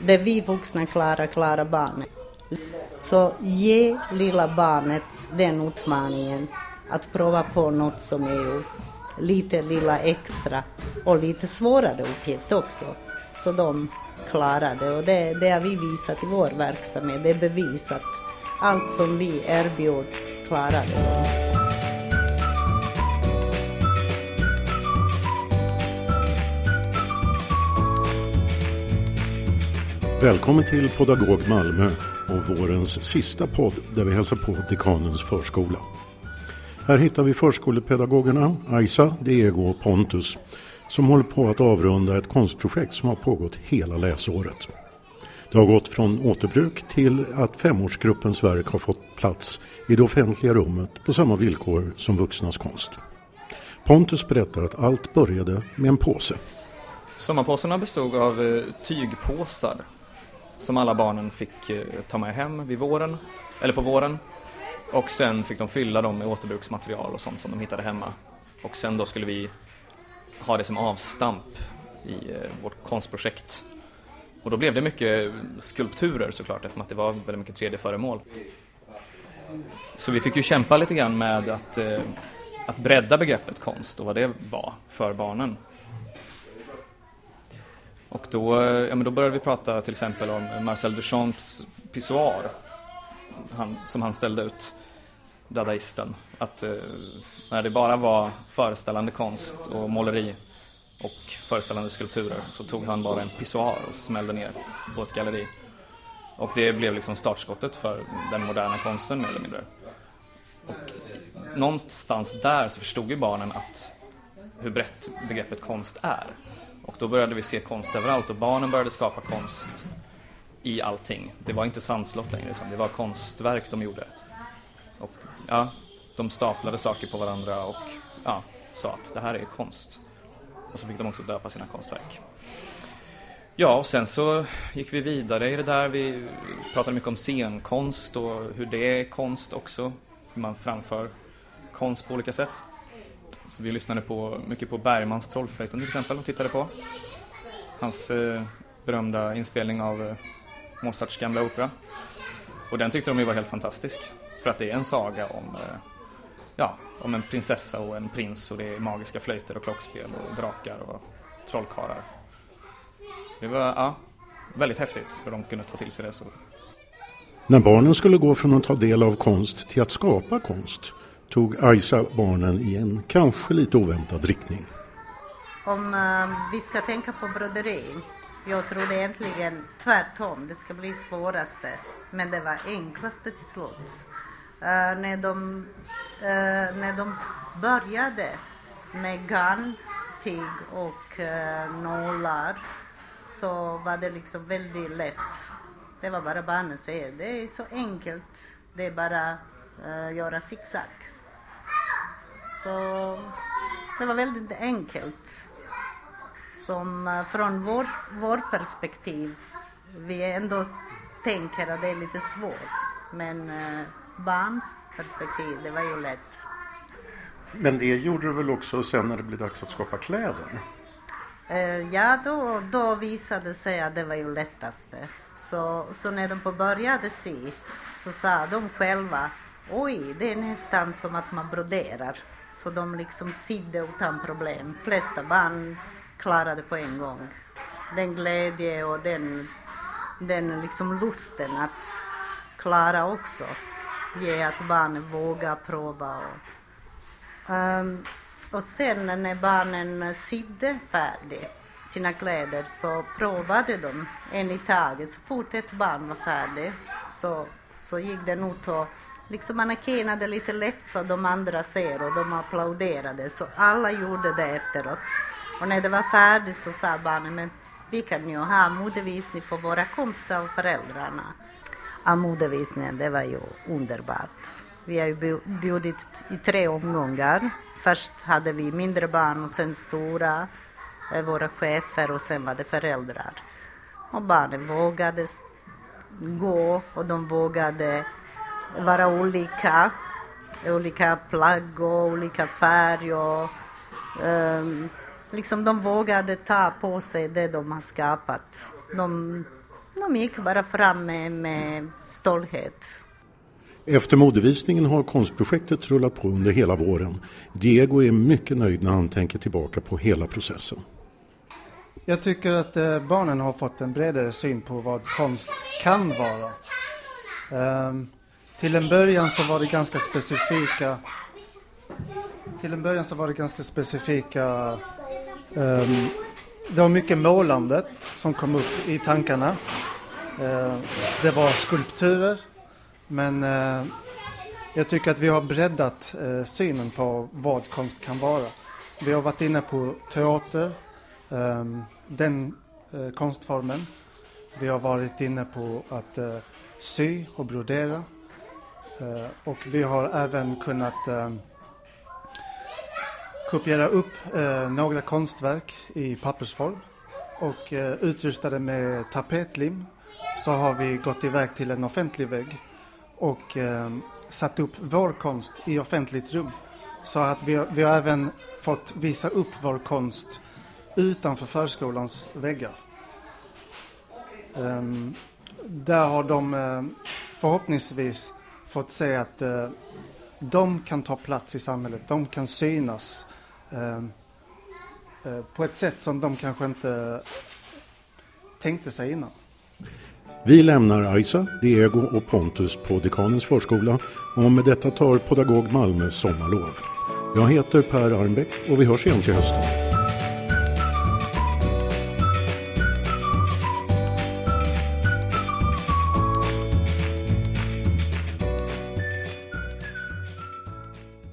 det vi vuxna klarar, klarar barnet. Så ge lilla barnet den utmaningen att prova på något som är lite lilla extra och lite svårare uppgift också. Så de klarar det och det, det har vi visat i vår verksamhet. Det är bevisat. Allt som vi erbjuder klarar det. Välkommen till Podagog Malmö och vårens sista podd där vi hälsar på dekanens förskola. Här hittar vi förskolepedagogerna Aisa, Diego och Pontus som håller på att avrunda ett konstprojekt som har pågått hela läsåret. Det har gått från återbruk till att femårsgruppens verk har fått plats i det offentliga rummet på samma villkor som vuxnas konst. Pontus berättar att allt började med en påse. Sommarpåsarna bestod av eh, tygpåsar som alla barnen fick eh, ta med hem vid våren, eller på våren. Och sen fick de fylla dem med återbruksmaterial och sånt som de hittade hemma. Och sen då skulle vi ha det som avstamp i eh, vårt konstprojekt. Och då blev det mycket skulpturer såklart eftersom att det var väldigt mycket 3D-föremål. Så vi fick ju kämpa lite grann med att, eh, att bredda begreppet konst och vad det var för barnen. Och då, ja, men då började vi prata till exempel om Marcel Duchamps pissoar han, som han ställde ut, dadaisten. Att eh, när det bara var föreställande konst och måleri och föreställande skulpturer så tog han bara en pissoar och smällde ner på ett galleri. Och det blev liksom startskottet för den moderna konsten mer eller mindre. Och någonstans där så förstod ju barnen att hur brett begreppet konst är. Då började vi se konst överallt och barnen började skapa konst i allting. Det var inte sandslott längre utan det var konstverk de gjorde. Och ja, de staplade saker på varandra och ja, sa att det här är konst. Och så fick de också döpa sina konstverk. Ja, och sen så gick vi vidare i det där. Vi pratade mycket om scenkonst och hur det är konst också. Hur man framför konst på olika sätt. Så vi lyssnade på, mycket på Bergmans Trollflöjten till exempel och tittade på. Hans eh, berömda inspelning av eh, Mozarts gamla opera. Och den tyckte de ju var helt fantastisk. För att det är en saga om, eh, ja, om en prinsessa och en prins och det är magiska flöjter och klockspel och drakar och trollkarlar. Det var ja, väldigt häftigt hur de kunde ta till sig det så. När barnen skulle gå från att ta del av konst till att skapa konst tog Aisa barnen i en kanske lite oväntad riktning. Om uh, vi ska tänka på broderi, jag trodde egentligen tvärtom, det ska bli svåraste, men det var enklaste till slut. Uh, när, de, uh, när de började med garn, tyg och uh, nålar så var det liksom väldigt lätt. Det var bara barnen säger, det är så enkelt, det är bara uh, göra zigzag. Så det var väldigt enkelt. Som eh, från vår, vår perspektiv, vi ändå tänker att det är lite svårt. Men eh, barns perspektiv, det var ju lätt. Men det gjorde du väl också sen när det blev dags att skapa kläder? Eh, ja, då, då visade det sig att det var ju lättaste. Så, så när de började se så sa de själva, oj, det är nästan som att man broderar. Så de liksom sidde utan problem. De flesta barn klarade på en gång. Den glädje och den, den liksom lusten att klara också. Ge att barnen vågar prova. Och, um, och sen när barnen sydde färdigt sina kläder så provade de en i taget. Så fort ett barn var färdigt så, så gick den ut och liksom mannekinade lite lätt så de andra ser och de applåderade. Så alla gjorde det efteråt. Och när det var färdigt så sa barnen, men vi kan ju ha modevisning för våra kompisar och föräldrarna. Ja, modevisningen, det var ju underbart. Vi har ju bjudit i tre omgångar. Först hade vi mindre barn och sen stora, eh, våra chefer och sen var det föräldrar. Och barnen vågade gå och de vågade vara olika. Olika plagg och olika färg och um, liksom de vågade ta på sig det de har skapat. De de gick bara fram med, med stolthet. Efter modevisningen har konstprojektet rullat på under hela våren. Diego är mycket nöjd när han tänker tillbaka på hela processen. Jag tycker att eh, barnen har fått en bredare syn på vad konst kan vara. Um, till en början så var det ganska specifika till en början så var det ganska specifika um, det var mycket målandet som kom upp i tankarna. Uh, det var skulpturer men uh, jag tycker att vi har breddat uh, synen på vad konst kan vara. Vi har varit inne på teater, um, den eh, konstformen. Vi har varit inne på att sy och brodera. Eh, och vi har även kunnat eh, kopiera upp eh, några konstverk i pappersform och eh, utrustade med tapetlim så har vi gått iväg till en offentlig vägg och eh, satt upp vår konst i offentligt rum. Så att vi, vi har även fått visa upp vår konst utanför förskolans väggar. Um, där har de uh, förhoppningsvis fått se att eh, de kan ta plats i samhället, de kan synas ehm, eh, på ett sätt som de kanske inte tänkte sig innan. Vi lämnar Aisa, Diego och Pontus på Dekanens förskola och med detta tar Pedagog Malmö sommarlov. Jag heter Per Arnbäck och vi hörs igen till hösten.